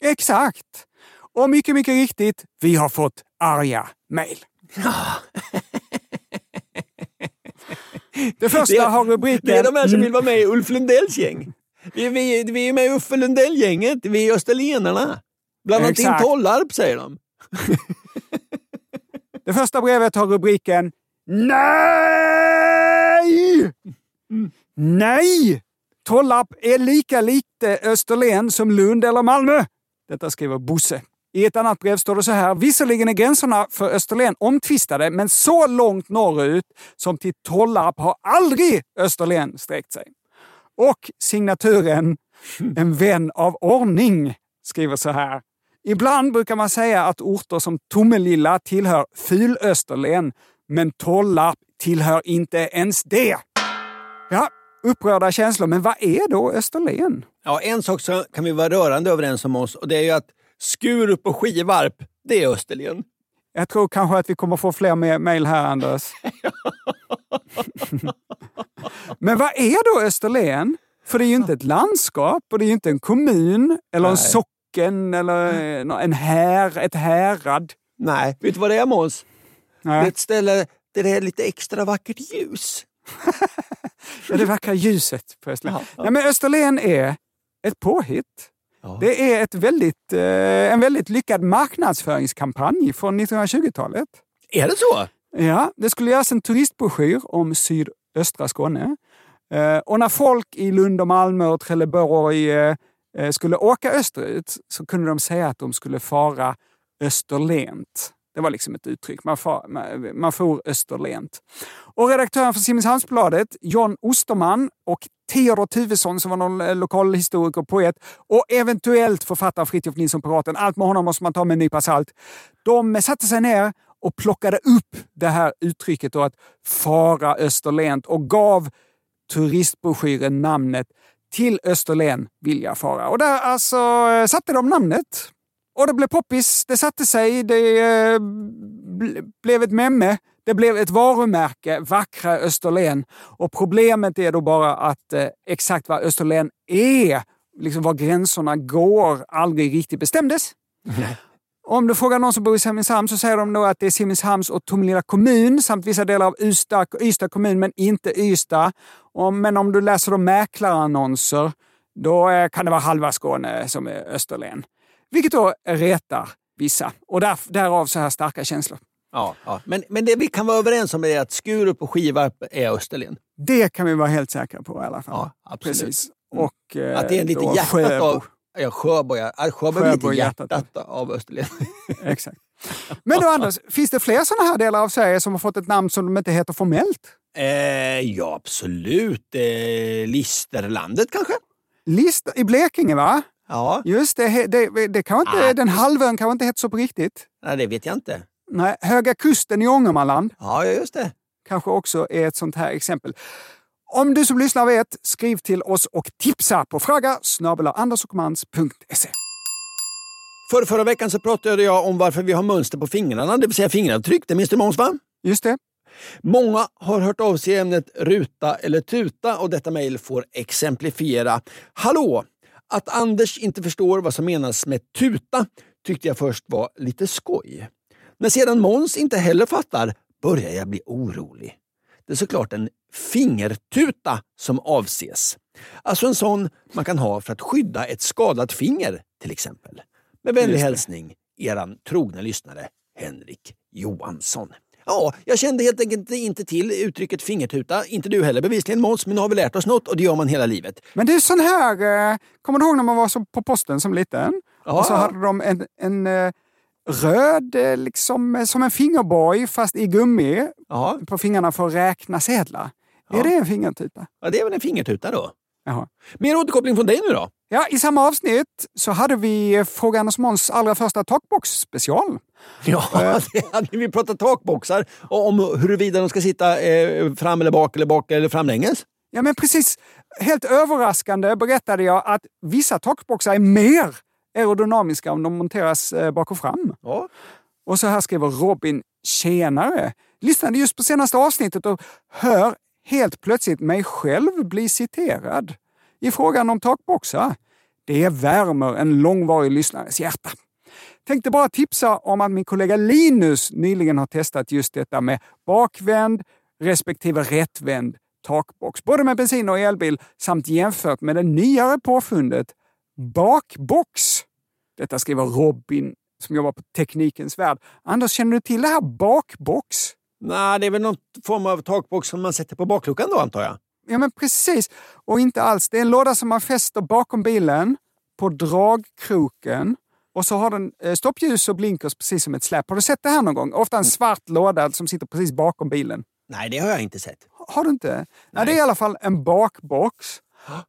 Exakt! Och mycket, mycket riktigt, vi har fått arga mejl. Det första Det har rubriken... Det är de här som vill vara med i Ulf Lundells gäng. Vi, vi, vi är med i Uffe Lundell-gänget. Vi är österlenarna. Blandat in Exakt. Tollarp, säger de. Det första brevet har rubriken Nej! Nej! Tollarp är lika lite Österlen som Lund eller Malmö. Detta skriver Bosse. I ett annat brev står det så här. Visserligen är gränserna för Österlen omtvistade, men så långt norrut som till Tollarp har aldrig Österlen sträckt sig. Och signaturen En vän av ordning skriver så här. Ibland brukar man säga att orter som Tomelilla tillhör Fylösterlen, men Tollarp tillhör inte ens det. Ja, upprörda känslor, men vad är då Österlen? Ja, en sak så kan vi vara rörande överens om oss och det är ju att Skurup och Skivarp, det är Österlen. Jag tror kanske att vi kommer få fler me- mejl här, Anders. men vad är då Österlen? För det är ju inte ett landskap och det är ju inte en kommun eller en Nej. socken eller eh, en här, ett härad. Nej, vet du vad det är Måns? Det är ett ställe där det är lite extra vackert ljus. Ja, det vackra ljuset på Österlen. Nej, men Österlen är ett påhitt. Det är ett väldigt, eh, en väldigt lyckad marknadsföringskampanj från 1920-talet. Är det så? Ja, det skulle göras en turistbroschyr om sydöstra Skåne. Eh, och när folk i Lund och Malmö och Trelleborg eh, skulle åka österut så kunde de säga att de skulle fara österlent. Det var liksom ett uttryck. Man, far, man, man for österlent. Och redaktören för Simrishamnsbladet, John Osterman och Theodor Tuvesson som var någon eh, lokalhistoriker och poet och eventuellt författaren Fritiof Nilsson Piraten. Allt med honom måste man ta med en nypa salt. De satte sig ner och plockade upp det här uttrycket då att fara österlent och gav turistbroschyren namnet Till Österlen vill jag fara. Och där alltså eh, satte de namnet. Och det blev poppis, det satte sig, det eh, bl- blev ett memme. Det blev ett varumärke, vackra Österlen. Och problemet är då bara att eh, exakt vad Österlen är, liksom var gränserna går, aldrig riktigt bestämdes. Om du frågar någon som bor i Simrishamn så säger de då att det är Simrishamns och Tomelilla kommun samt vissa delar av Ystad, Ystad kommun, men inte Ystad. Och, men om du läser de mäklarannonser, då eh, kan det vara halva Skåne som är Österlen. Vilket då retar vissa. Och där, därav så här starka känslor. Ja, ja. Men, men det vi kan vara överens om är att Skurup och Skivarp är Österlen. Det kan vi vara helt säkra på i alla fall. Ja, absolut. Precis. Mm. Och, eh, Att det är lite då hjärtat Sjöbo. av... Ja, Sjöbo, ja. Sjöbo är lite hjärtat, hjärtat. av Österlen. Exakt. Men då Anders, finns det fler sådana här delar av Sverige som har fått ett namn som de inte heter formellt? Eh, ja, absolut. Eh, Listerlandet kanske? List i Blekinge va? Ja. Just det, det, det kan inte, Ah. den halvön kanske inte heter så på riktigt. Nej, det vet jag inte. Nej, Höga Kusten i Ångermanland Ja, just det. kanske också är ett sånt här exempel. Om du som lyssnar vet, skriv till oss och tipsa på fråga andersochmans.se. För förra veckan så pratade jag om varför vi har mönster på fingrarna, det vill säga fingeravtryck. Det minns du Måns va? Just det. Många har hört av sig i ämnet ruta eller tuta och detta mejl får exemplifiera. Hallå! Att Anders inte förstår vad som menas med tuta tyckte jag först var lite skoj. När sedan Måns inte heller fattar börjar jag bli orolig. Det är såklart en fingertuta som avses. Alltså en sån man kan ha för att skydda ett skadat finger till exempel. Med vänlig hälsning, eran trogna lyssnare Henrik Johansson. Ja, jag kände helt enkelt inte till uttrycket fingertuta. Inte du heller bevisligen Måns, men nu har vi lärt oss något och det gör man hela livet. Men det är sån här, eh, kommer du ihåg när man var på posten som liten? Ja. Och så hade de en, en eh, röd, eh, liksom som en fingerborg fast i gummi Ja. på fingrarna för att räkna sedlar. Är det en fingertuta? Ja, det är väl en fingertuta då. Jaha. Mer återkoppling från dig nu då? Ja, I samma avsnitt så hade vi Fråga Anders Måns allra första talkbox-special. Ja, det hade vi pratat takboxar och om huruvida de ska sitta eh, fram eller bak eller bak eller framlänges. Ja, men precis. Helt överraskande berättade jag att vissa takboxar är mer aerodynamiska om de monteras eh, bak och fram. Ja. Och så här skriver Robin Tjenare. Lyssnade just på senaste avsnittet och hör helt plötsligt mig själv bli citerad i frågan om takboxar. Det värmer en långvarig lyssnares hjärta. Tänkte bara tipsa om att min kollega Linus nyligen har testat just detta med bakvänd respektive rättvänd takbox, både med bensin och elbil samt jämfört med det nyare påfundet bakbox. Detta skriver Robin som jobbar på Teknikens Värld. Anders, känner du till det här bakbox? Nej, det är väl någon form av takbox som man sätter på bakluckan då antar jag? Ja, men precis. Och inte alls. Det är en låda som man fäster bakom bilen på dragkroken. Och så har den eh, stoppljus och blinkers precis som ett släp. Har du sett det här någon gång? Ofta en svart låda som sitter precis bakom bilen. Nej, det har jag inte sett. Har du inte? Nej. det är i alla fall en bakbox.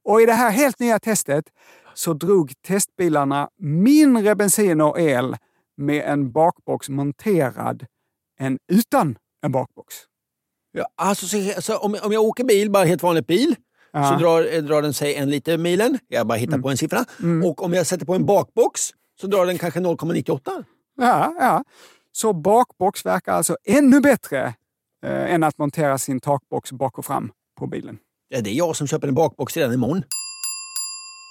Och i det här helt nya testet så drog testbilarna mindre bensin och el med en bakbox monterad än utan en bakbox. Ja, alltså, så, så, om, om jag åker bil, bara helt vanlig bil, ja. så drar, drar den sig en liter milen. Jag bara hittar mm. på en siffra. Mm. Och om jag sätter på en bakbox så drar den kanske 0,98. Ja, ja. Så bakbox verkar alltså ännu bättre eh, än att montera sin takbox bak och fram på bilen. Ja, det är jag som köper en bakbox redan imorgon.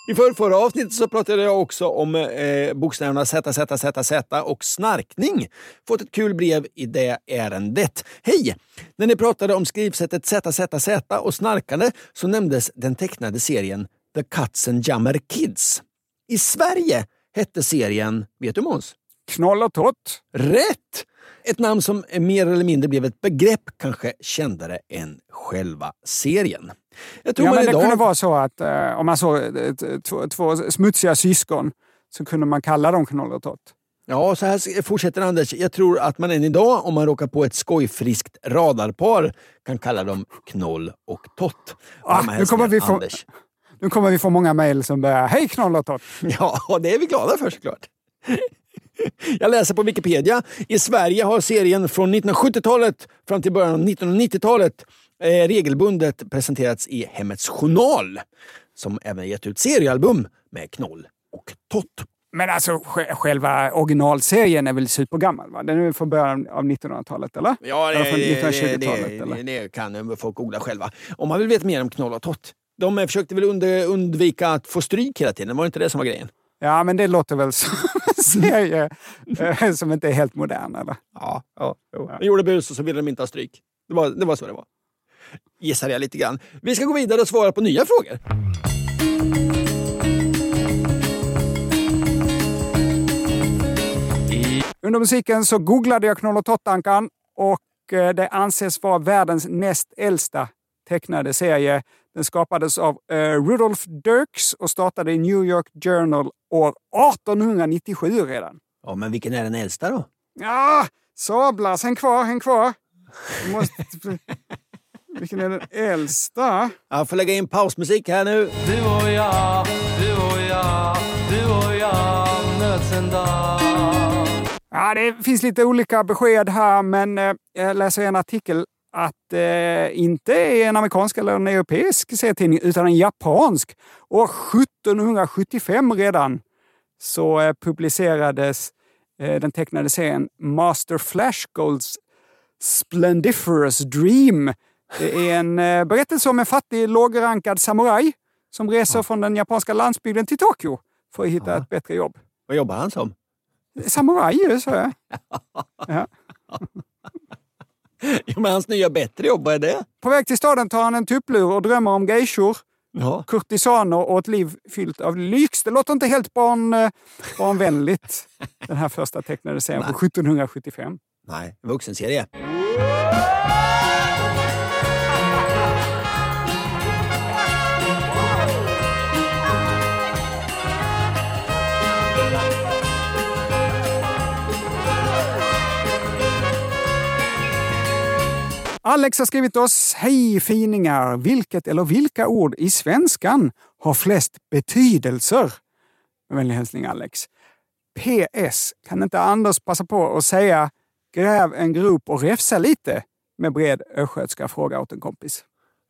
I förra avsnittet så pratade jag också om eh, bokstäverna Z, Z, Z, Z och snarkning. Fått ett kul brev i det ärendet. Hej! När ni pratade om skrivsättet Z, Z, Z och snarkande så nämndes den tecknade serien The Katzenjammer Kids. I Sverige hette serien, vet du Måns? Knoll och Tott. Rätt! Ett namn som mer eller mindre blev ett begrepp, kanske kändare än själva serien. Jag tror ja, men idag... Det kunde vara så att eh, om man såg eh, två, två smutsiga syskon så kunde man kalla dem Knoll och Tott. Ja, så här fortsätter Anders. Jag tror att man än idag, om man råkar på ett skojfriskt radarpar, kan kalla dem Knoll och Tott. Ah, nu, kommer vi få, nu kommer vi få många mejl som börjar Hej Knoll och Tott! Ja, det är vi glada för såklart. Jag läser på Wikipedia. I Sverige har serien från 1970-talet fram till början av 1990-talet eh, regelbundet presenterats i Hemmets Journal, som även gett ut seriealbum med Knoll och Tott. Men alltså själva originalserien är väl supergammal? Va? Den är från början av 1900-talet, eller? Ja, det, eller det, det, det, kan folk googla själva. Om man vill veta mer om Knoll och Tott. De försökte väl undvika att få stryk hela tiden, var det inte det som var grejen? Ja, men det låter väl som en serie eh, som inte är helt modern, eller? Ja, ja, ja. De gjorde bus och så ville de inte ha stryk. Det var, det var så det var. Gissar jag lite grann. Vi ska gå vidare och svara på nya frågor. Under musiken så googlade jag Knoll och Tottankan och eh, det anses vara världens näst äldsta tecknade serie. Den skapades av uh, Rudolf Dirks och startade i New York Journal år 1897 redan. Ja, men vilken är den äldsta då? Ja, Sablas, häng kvar, häng kvar. Måste... vilken är den äldsta? Jag får lägga in pausmusik här nu. Du och jag, du och jag, du och jag möts en dag. Ja, det finns lite olika besked här, men eh, jag läser en artikel att eh, inte är en amerikansk eller en europeisk serietidning utan en japansk. År 1775 redan så eh, publicerades eh, den tecknade serien Master Flashgolds Splendiferous Dream. Det är en eh, berättelse om en fattig, lågrankad samuraj som reser ja. från den japanska landsbygden till Tokyo för att hitta ja. ett bättre jobb. Vad jobbar han som? Samuraj, sa jag. ja. Jo, men hans nya bättre jobb, vad är det? På väg till staden tar han en tupplur och drömmer om geishor, ja. kurtisaner och ett liv fyllt av lyx. Det låter inte helt barn, eh, barnvänligt, den här första tecknade serien från 1775. Nej, vuxenserie. Alex har skrivit oss. Hej finingar! Vilket eller vilka ord i svenskan har flest betydelser? Med vänlig hälsning Alex. PS. Kan inte Anders passa på att säga gräv en grop och räfsa lite? Med bred östgötska fråga åt en kompis.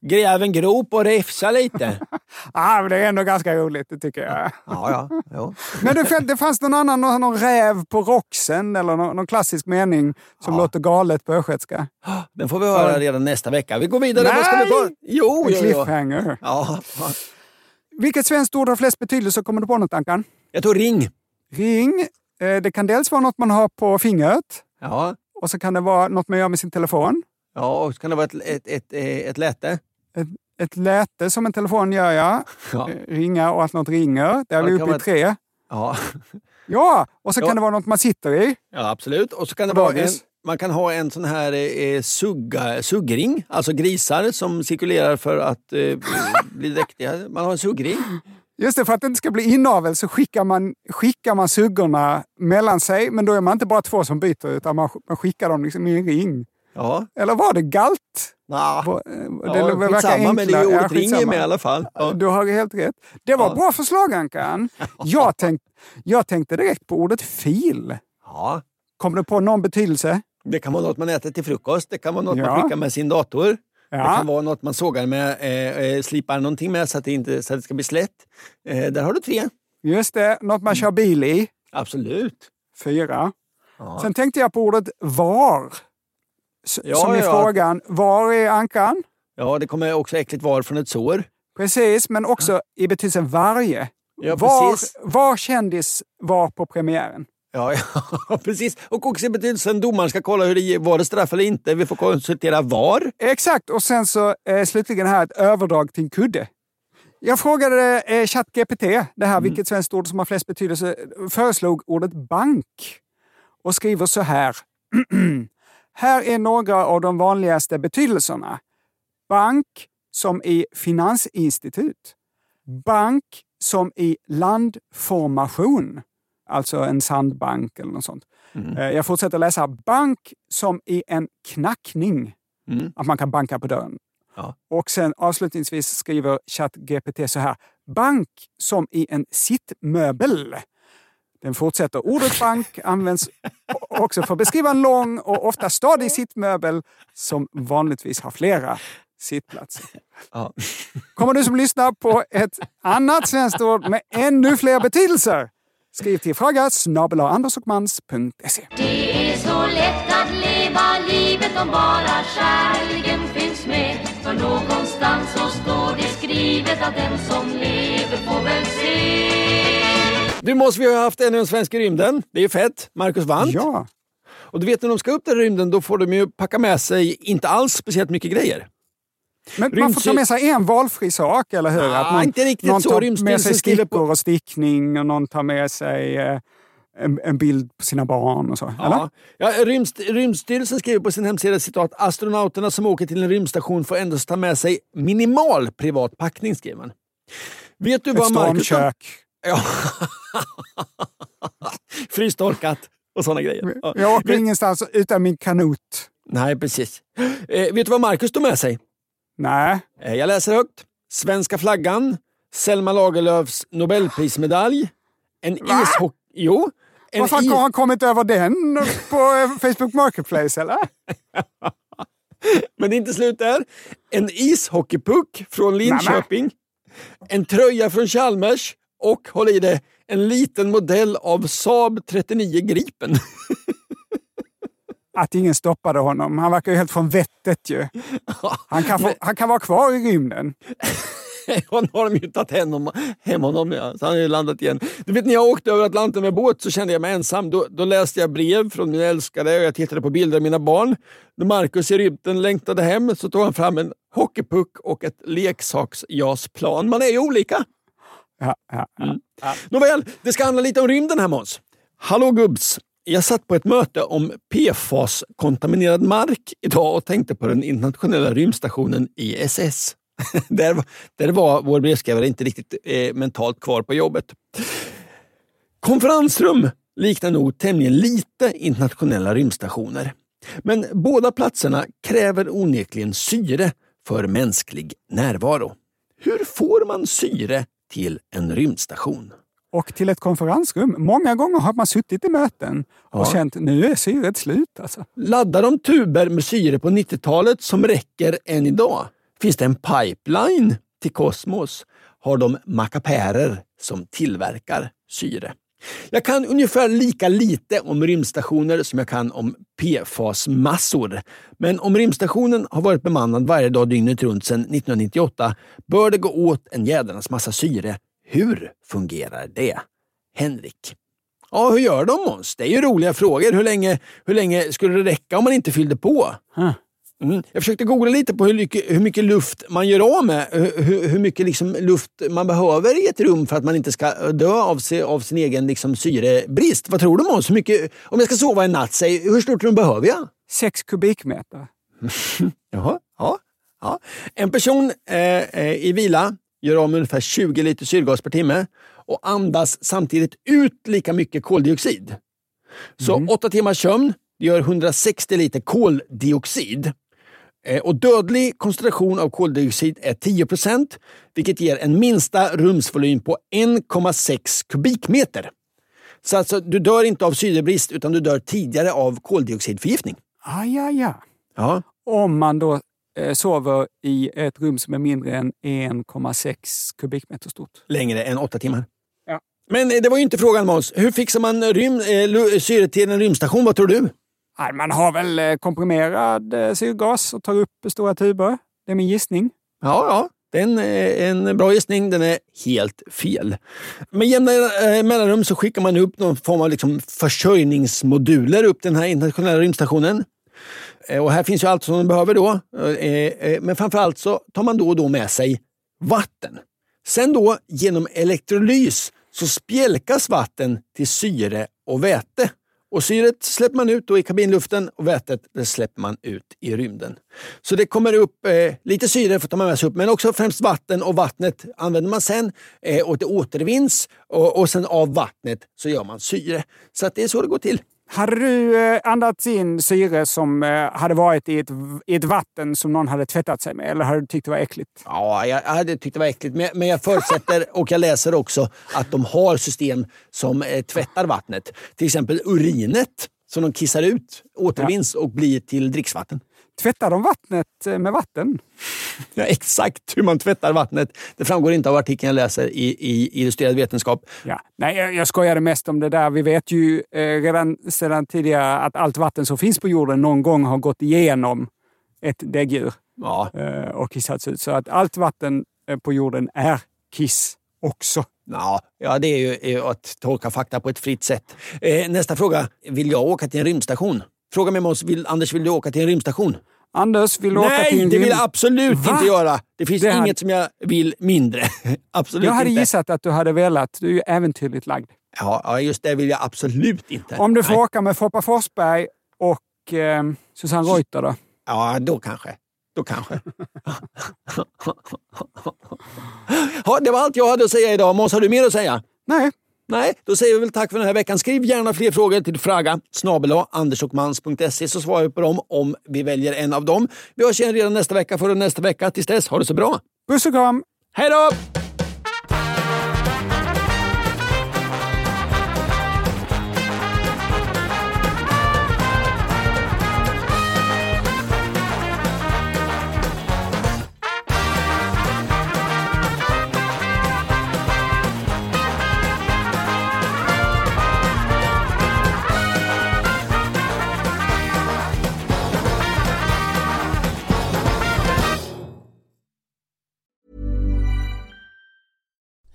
Gräv en grop och räfsa lite. ah, men det är ändå ganska roligt, det tycker jag. ja, ja. Jo. Men det, det fanns någon annan, någon, någon räv på roxen eller någon, någon klassisk mening som ja. låter galet på östgötska. Den får vi höra ja. redan nästa vecka. Vi går vidare. Nej! Vad ska vi ta? Jo, en cliffhanger. Ja. Vilket svenskt ord har flest betydelse? Kommer du på något, Ankan? Jag tror ring. Ring. Eh, det kan dels vara något man har på fingret. Ja. Och så kan det vara något man gör med sin telefon. Ja, och så kan det vara ett, ett, ett, ett läte. Ett, ett läte som en telefon gör, ja. Ja. Eh, Ringa och att något ringer. Där är vi uppe i tre. Ja. Ja, och så Ja. kan det vara något man sitter i. ja, absolut. Och så kan det vara en, man kan ha en sån här eh, sugga, suggring, alltså grisar som cirkulerar för att eh, bli dräktiga. Man har en suggring. Just det, för att det inte ska bli inavel så skickar man, skickar man suggorna mellan sig. Men då är man inte bara två som byter, utan man, man skickar dem liksom i en ring. Ja. Eller var det galt? Nah. Va- Ja, det verkar skitsamma, men det är ordet ring är skitsamma. med i alla fall. Ja. Du har helt rätt. Det var Ja. bra förslag Ankan. Jag, tänk, jag tänkte direkt på ordet fil. Ja. Kom det på någon betydelse? Det kan vara något man äter till frukost, det kan vara något Ja. man skickar med sin dator. Ja. Det kan vara något man sågar med, eh, eh, slipar någonting med så att det, inte, så att det ska bli slätt. Eh, där har du tre. Just det, något man kör bil i. Absolut. Fyra. Ja. Sen tänkte jag på ordet var. Ja, Som i ja. frågan, var är Ankan? ja, det kommer också äckligt var från ett sår. Precis, men också i betydelsen varje. Ja, var, var kändis var på premiären. Ja, ja, precis. Och också i betydelsen domaren ska kolla hur det var det straff eller inte. Vi får konsultera VAR. Exakt, och sen så eh, slutligen här ett överdrag till en kudde. Jag frågade eh, ChatGPT, det här vilket svenskt ord som har flest betydelse, föreslog ordet bank och skriver så här. här är några av de vanligaste betydelserna. Bank som i finansinstitut. Bank som i landformation. Alltså en sandbank eller något sånt. Eh, Jag fortsätter läsa. Bank som i en knackning. Mm. Att man kan banka på dörren. Ja. Och sen avslutningsvis skriver ChatGPT så här. Bank som i en sittmöbel. Den fortsätter. Ordet bank används också för att beskriva en lång och ofta stadig sittmöbel som vanligtvis har flera sittplatser. Ja. Kommer du som lyssnar på ett annat svenskt ord med ännu fler betydelser? Skriv till fråga snabel andersochmans.se. Det är så lätt att leva livet om bara kärleken finns med. För någonstans så står det skrivet att den som lever får väl se. Du måste vi ha haft ännu en svensk i rymden. Det är fett. Marcus Wandt. Ja. Och du vet när de ska upp där i rymden då får de ju packa med sig inte alls speciellt mycket grejer. Men man får ta med sig en valfri sak, eller hur? Ah, inte riktigt någon så. tar med sig stickor och stickning och någon tar med sig eh, en, en bild på sina barn och så. Eller? Ja. Ja, rymst, Rymdstyrelsen skriver på sin hemsida citat astronauterna som åker till en rymdstation får endast ta med sig minimal privat packning, skriver man. Vet du Ett vad Marcus... Ja. Frystorkat och sådana grejer. Ja. Jag åker ingenstans utan min kanot. Nej, precis. Eh, vet du vad Marcus tog med sig? Nej. Eh, jag läser högt. Svenska flaggan, Selma Lagerlöfs Nobelprismedalj, en ishockey... Jo. En i- har han kommit över den på eh, Facebook Marketplace eller? Men det är inte slut där. En ishockeypuck från Linköping. En tröja från Chalmers och, håll i det, en liten modell av Saab 39 Gripen. Att ingen stoppade honom. Han verkar ju helt från vettet ju. Han kan, få, han kan vara kvar i rymden. Han har de ju tagit hem honom, hem honom ja. så han har ju landat igen. Du vet när jag åkte över Atlanten med båt så kände jag mig ensam. Då, då läste jag brev från min älskade och jag tittade på bilder av mina barn. När Marcus i rymden längtade hem så tog han fram en hockeypuck och ett leksaksjasplan. Man är ju olika. Ja, ja, ja. Mm. Nåväl, det ska handla lite om rymden här Måns. Hallå gubbs! Jag satt på ett möte om PFAS-kontaminerad mark idag och tänkte på den internationella rymdstationen ISS. där, där var vår brevskrivare inte riktigt eh, mentalt kvar på jobbet. Konferensrum liknar nog tämligen lite internationella rymdstationer. Men båda platserna kräver onekligen syre för mänsklig närvaro. Hur får man syre till en rymdstation? Och till ett konferensrum. Många gånger har man suttit i möten och Ja. känt nu är syret slut. Alltså. Laddar de tuber med syre på 90-talet som räcker än idag? Finns det en pipeline till kosmos? Har de mackapärer som tillverkar syre? Jag kan ungefär lika lite om rymdstationer som jag kan om PFAS-massor. Men om rymdstationen har varit bemannad varje dag dygnet runt sedan 1998 bör det gå åt en jädrans massa syre. Hur fungerar det? Henrik? Ja, hur gör de Måns? Det är ju roliga frågor. Hur länge, hur länge skulle det räcka om man inte fyllde på? Mm. Jag försökte googla lite på hur mycket, hur mycket luft man gör av med. Hur, hur mycket liksom luft man behöver i ett rum för att man inte ska dö av, sig, av sin egen liksom syrebrist. Vad tror du Måns? Om jag ska sova en natt, säg, hur stort rum behöver jag? Sex kubikmeter. Jaha, ja, ja. En person eh, i vila gör av med ungefär 20 liter syrgas per timme och andas samtidigt ut lika mycket koldioxid. Så mm. åtta timmars sömn gör 160 liter koldioxid. Eh, och dödlig koncentration av koldioxid är 10% vilket ger en minsta rumsvolym på 1,6 kubikmeter. Så alltså, du dör inte av syrebrist utan du dör tidigare av koldioxidförgiftning. Ah, ja, ja. ja. Om man då eh, sover i ett rum som är mindre än 1,6 kubikmeter stort. Längre än åtta timmar. Ja. Men eh, det var ju inte frågan Måns. Hur fixar man rym, eh, syre till en rymdstation? Vad tror du? Man har väl eh, komprimerad eh, syrgas och tar upp stora tuber. Det är min gissning. Ja, ja. Det är en, eh, en bra gissning. Den är helt fel. Med jämna mellanrum så skickar man upp någon form av liksom försörjningsmoduler upp den här internationella rymdstationen. Och här finns ju allt som de behöver då. Men framförallt så tar man då och då med sig vatten. Sen då genom elektrolys så spjälkas vatten till syre och väte. Och syret släpper man ut då i kabinluften och vätet det släpper man ut i rymden. Så det kommer upp eh, lite syre för att man med sig upp, men också främst vatten och vattnet använder man sen eh, och det återvinns och, och sen av vattnet så gör man syre. Så att det är så det går till. Hade du eh, andats in syre som eh, hade varit i ett, i ett vatten som någon hade tvättat sig med? Eller hade du tyckt det var äckligt? Ja, jag hade tyckt det var äckligt. Men, men jag förutsätter, och jag läser också, att de har system som eh, tvättar vattnet. Till exempel urinet som de kissar ut återvinns ja. och blir till dricksvatten. Tvättar de vattnet eh, med vatten? Ja, exakt hur man tvättar vattnet. Det framgår inte av artikeln jag läser i, i Illustrerad vetenskap. Ja. Nej, jag, jag skojade mest om det där. Vi vet ju eh, redan sedan tidigare att allt vatten som finns på jorden någon gång har gått igenom ett däggdjur ja. eh, och kissats ut. Så att allt vatten eh, på jorden är kiss också. Ja, ja det är ju att tolka fakta på ett fritt sätt. Eh, nästa fråga. Vill jag åka till en rymdstation? Fråga mig Måns, vill, Anders, vill du åka till en rymdstation? Anders, vill du Nej, åka till en Nej, det vill jag absolut Va? inte göra. Det finns det inget hade... som jag vill mindre. absolut Jag hade inte. gissat att du hade velat. Du är ju äventyrligt lagd. Ja, just det vill jag absolut inte. Om du får Nej. åka med Foppa Forsberg och eh, Susanne Reuter då? Ja, då kanske. Då kanske. ja, det var allt jag hade att säga idag. Måns, har du mer att säga? Nej. Nej, då säger vi väl tack för den här veckan. Skriv gärna fler frågor till fraga andersochmans.se så svarar vi på dem om vi väljer en av dem. Vi hörs igen redan nästa vecka för nästa vecka. Tills dess, ha det så bra! Puss och kram! Hej då!